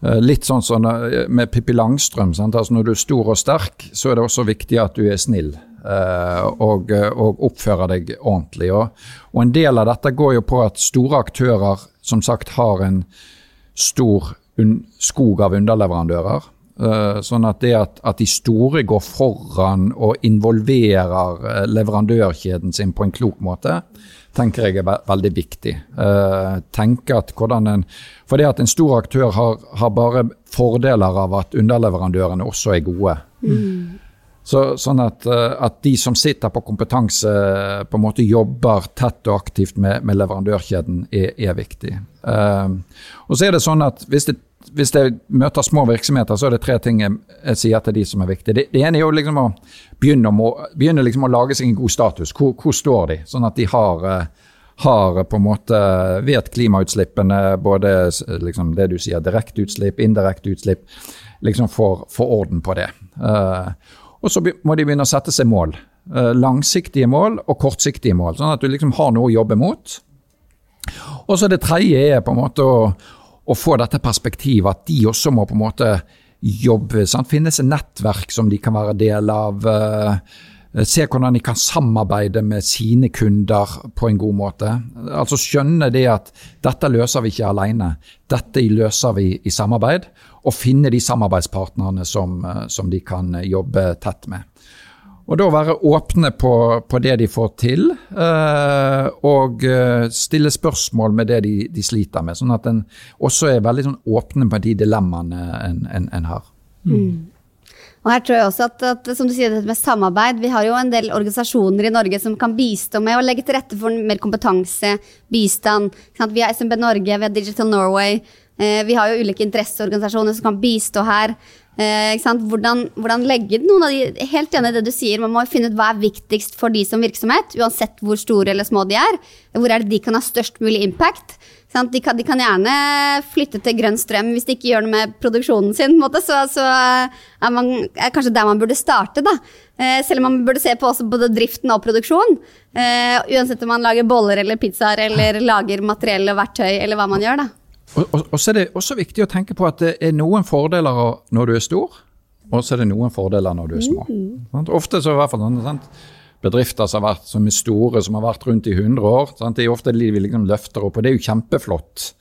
litt sånn som med Pippi Langstrøm. Altså når du er stor og sterk, så er det også viktig at du er snill eh, og, og oppfører deg ordentlig. Og, og, en del av dette går jo på at store aktører som sagt har en stor skog av underleverandører. Eh, sånn at det at, at, de store går foran og involverer leverandørkjeden sin på en klok måte, tenker jeg er veldig viktig. Uh, tenke at hvordan en, for det at en stor aktør har, har bare fordeler av at underleverandørene også er gode. Mm. Så, sånn at, uh, at, de som sitter på kompetanse, på en måte jobber tett og aktivt med, med leverandørkjeden, er, er viktig. Uh, og så er det sånn at hvis det hvis jeg møter små virksomheter, så er det tre ting jeg, sier til de som er viktige. Det, det ene er jo liksom å begynne, å, begynne liksom å lage seg en god status. Hvor, hvor står de? Sånn at de har, eh, har på en måte vet klimautslippene, både liksom det du sier, direkte utslipp, indirekte utslipp. Liksom får, orden på det. Uh, og så må de begynne å sette seg mål. Langsiktige mål og kortsiktige mål, sånn at du liksom har noe å jobbe mot. Og så det tredje er på en måte å, å få dette perspektivet, at de også må på en måte jobbe. Sant? Finnes et nettverk som de kan være del av. Uh, Se hvordan de kan samarbeide med sine kunder på en god måte. Altså Skjønne det at dette løser vi ikke alene, dette løser vi i samarbeid. Og finne de samarbeidspartnerne som, eh, som de kan jobbe tett med. Og da være åpne på, på det de får til, eh, og eh, stille spørsmål med det de, de, sliter med. Sånn at en også er veldig sånn åpne på de dilemmaene en, en, en har. Mm. Og her tror jeg også at, at, som du sier, dette med samarbeid, Vi har jo en del organisasjoner i Norge som kan bistå med å legge til rette for mer kompetanse, bistand. Vi har SMB Norge, vi har Digital Norway. Eh, vi har jo ulike interesseorganisasjoner som kan bistå her. Eh, hvordan, hvordan, legge noen av de Helt enig i det du sier, man må finne ut hva er viktigst for de som virksomhet, uansett hvor store eller små de er. Hvor er det de kan ha størst mulig impact? De kan, de kan, gjerne flytte til grønn strøm hvis de ikke gjør noe med produksjonen sin. Måte, så, så er, man, er kanskje der man burde starte. Da. Eh, selv om man burde se på både driften og produksjon. Eh, uansett om man lager boller eller pizzaer eller lager materiell og verktøy eller hva man gjør. da. Og, og, og, så er det også viktig å tenke på at det er noen fordeler når du er stor, og så er det noen fordeler når du er små. Mm. Ofte så i hvert fall sånn, bedrifter som, vært, som, er store, som har vært rundt i 100 år. Sant? Det er ofte de vi liksom løfter opp, og det er jo kjempeflott.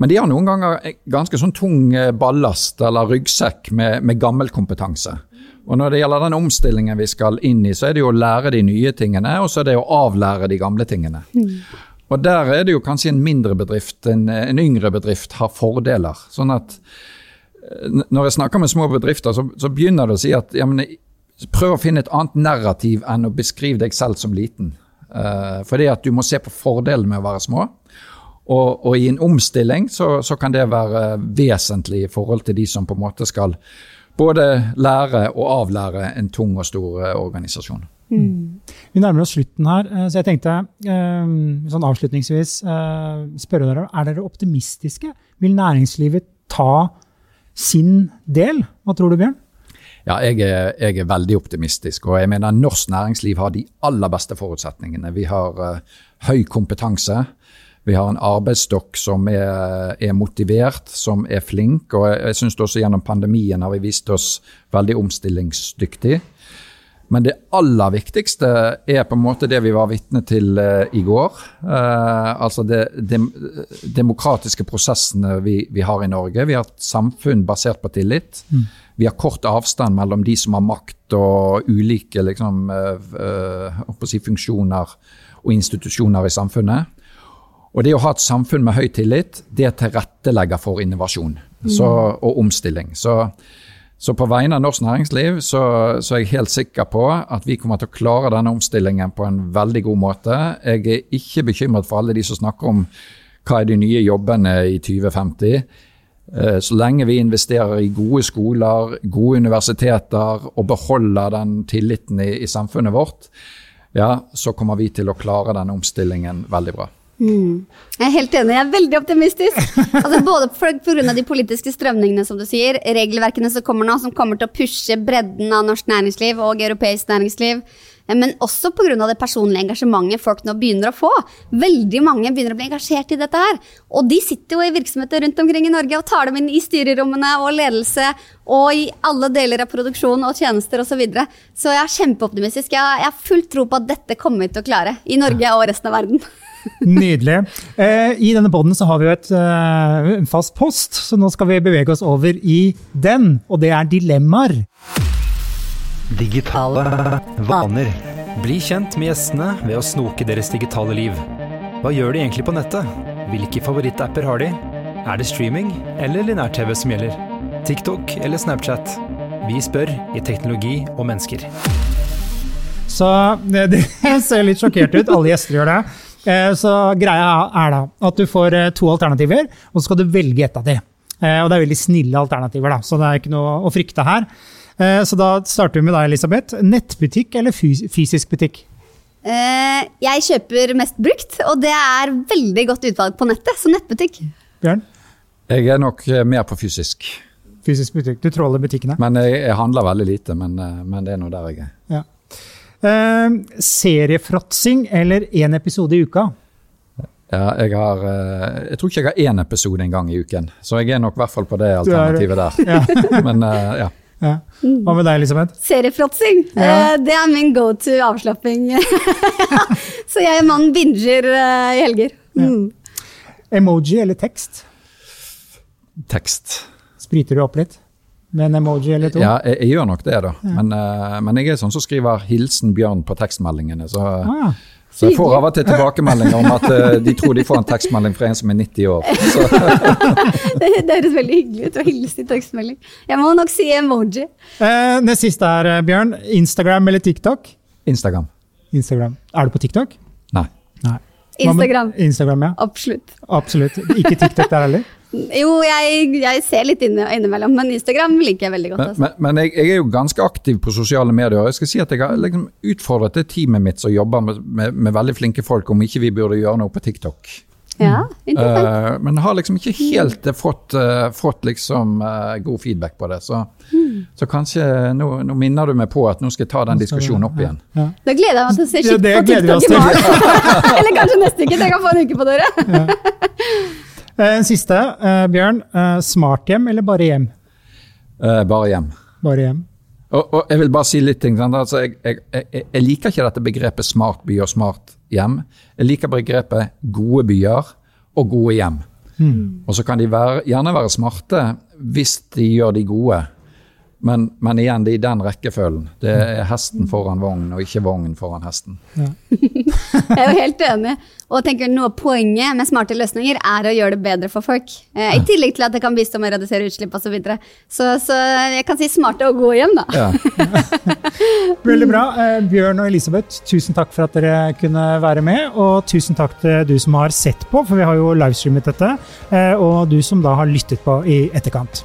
Men de har noen ganger ganske sånn tung eh, ballast eller ryggsekk med, med gammel kompetanse. Og Når det gjelder den omstillingen vi skal inn i, så er det jo å lære de nye tingene, og så er det å avlære de gamle tingene. Mm. Og Der er det jo kanskje en mindre bedrift, en, en yngre bedrift, har fordeler. Sånn at eh, når jeg snakker med små bedrifter, så, så begynner det å si at ja, men, prøv å finne et annet narrativ enn å beskrive deg selv som liten. Uh, fordi at du må se på fordelen med å være små. Og, og i en omstilling så, så, kan det være vesentlig i forhold til de som på en måte skal både lære og avlære en tung og stor eh, organisasjon. Mm. Vi nærmer oss slutten her, eh, så jeg tenkte eh, sånn avslutningsvis spørre dere er dere optimistiske. Vil næringslivet ta sin del? Hva tror du, Bjørn? Ja, jeg er, jeg er, veldig optimistisk. og jeg mener Norsk næringsliv har de aller beste forutsetningene. Vi har uh, høy kompetanse. Vi har en arbeidsstokk som er, er motivert, som er flink. Og jeg, jeg syns også gjennom pandemien har vi vist oss veldig omstillingsdyktig. Men det aller viktigste er på en måte det vi var vitne til uh, i går. Uh, altså de, de, demokratiske prosessene vi, vi, har i Norge. Vi har et samfunn basert på tillit. Mm. Vi har kort avstand mellom de som har makt og ulike liksom, uh, si, funksjoner og institusjoner i samfunnet. Og det å ha et samfunn med høy tillit, det tilrettelegger for innovasjon så, og omstilling. Så, så, på vegne av norsk næringsliv så, så, er jeg helt sikker på at vi kommer til å klare denne omstillingen på en veldig god måte. Jeg er ikke bekymret for alle de som snakker om hva er de nye jobbene i 2050. Eh, så lenge vi investerer i gode skoler, gode universiteter og beholder den tilliten i, i samfunnet vårt, ja, så kommer vi til å klare denne omstillingen veldig bra. Mm. Jeg er helt enig, jeg er veldig optimistisk. Altså både pga. de politiske strømningene, som du sier, regelverkene som kommer nå, som kommer til å pushe bredden av norsk næringsliv og europeisk næringsliv. Eh, men også pga. det personlige engasjementet folk nå begynner å få. Veldig mange begynner å bli engasjert i dette her. Og de sitter jo i virksomheter rundt omkring i Norge og tar dem inn i styrerommene og ledelse og i alle deler av produksjon og tjenester osv. Så, videre. så jeg er kjempeoptimistisk. Jeg har fullt tro på at dette kommer vi til å klare. I Norge og resten av verden. Nydelig. Eh, I denne poden har vi jo et, eh, en fast post, så nå skal vi bevege oss over i den. Og det er dilemmaer. Digitale vaner. Bli kjent med gjestene ved å snoke deres digitale liv. Hva gjør de egentlig på nettet? Hvilke favorittapper har de? Er det streaming eller linær-TV som gjelder? TikTok eller Snapchat? Vi spør i Teknologi og mennesker. Så det, det ser litt sjokkert ut. Alle gjester gjør det. Eh, så greia er da at du får eh, to alternativer, og så skal du velge ett av de. Eh, og det er veldig snille alternativer, da, så det er ikke noe å frykte her. Så da starter vi med deg, Elisabeth. Nettbutikk eller fysisk butikk? Jeg kjøper mest brukt, og det er veldig godt utvalg på nettet, så nettbutikk. Bjørn? Jeg er nok mer på fysisk. Fysisk butikk. Du tråler butikkene? Men jeg, jeg handler veldig lite, men, men, det er nå der jeg er. Ja. Uh, seriefråtsing eller én episode i uka? Ja, jeg har uh, Jeg tror ikke jeg har én episode en gang i uken, så jeg er nok i hvert fall på det alternativet der. Ja. Men uh, ja. ja. Hva med deg, Elisabeth? Seriefråtsing. Ja. Eh, det er min go to avslapping. så jeg er mann binger i helger. Mm. Emoji eller tekst? Tekst. Spriter du opp litt? Med en emoji eller to? Ja, jeg, jeg gjør nok det, da. Ja. Men, uh, men, jeg er sånn som skriver 'hilsen Bjørn' på tekstmeldingene. Så, ah, så jeg får av og til tilbakemeldinger om at uh, de tror de får en tekstmelding fra en som er 90 år. det, det høres veldig hyggelig ut å hilse i tekstmelding. Jeg må nok si emoji. Uh, det siste er, Bjørn. Instagram eller TikTok? Instagram. Instagram. Er du på TikTok? Instagram. Instagram, ja. Absolutt. Absolutt. Ikke TikTok der heller? Jo, jeg, jeg ser litt inne, innimellom, men Instagram liker jeg veldig godt. Altså. Men, men jeg, jeg, er jo ganske aktiv på sosiale medier. Jeg skal si at jeg har liksom utfordret det teamet mitt som jobber med, med, med, veldig flinke folk, om ikke vi burde gjøre noe på TikTok. Ja. Uh, men har liksom ikke helt uh, fått, uh, fått liksom, god feedback på det. Så, mm. så kanskje nå, nå, minner du meg på at nå skal jeg ta den diskusjonen opp igjen. Ja, ja. Da gleder jeg meg til å se skitt ja, på TikTok i morgen. Eller kanskje neste uke. Jeg kan få en uke på dere. En eh, siste, uh, Bjørn. Uh, smarthjem eller bare hjem? Uh, bare hjem. Bare hjem. Og, og, jeg vil bare si litt. Altså, jeg, jeg, jeg, jeg, liker ikke dette begrepet smart by og smart hjem. Jeg liker begrepet gode byer og gode hjem. Mm. Og så kan de være, gjerne være smarte hvis de gjør de gode. Men, men, igjen, det er i den rekkefølgen. Det er hesten foran vognen, og ikke vognen foran hesten. Ja. jeg er jo helt enig. Og tenker Noe av poenget med smarte løsninger er å gjøre det bedre for folk. Eh, I tillegg til at det kan bistå med å redusere utslipp osv. Så, videre. så Så jeg kan si smarte og gode hjem, da. Ja. Veldig bra. Eh, Bjørn og Elisabeth, tusen takk for at dere kunne være med. Og tusen takk til du som har sett på, for vi har jo livestreamet dette. Eh, og du som da har lyttet på i etterkant.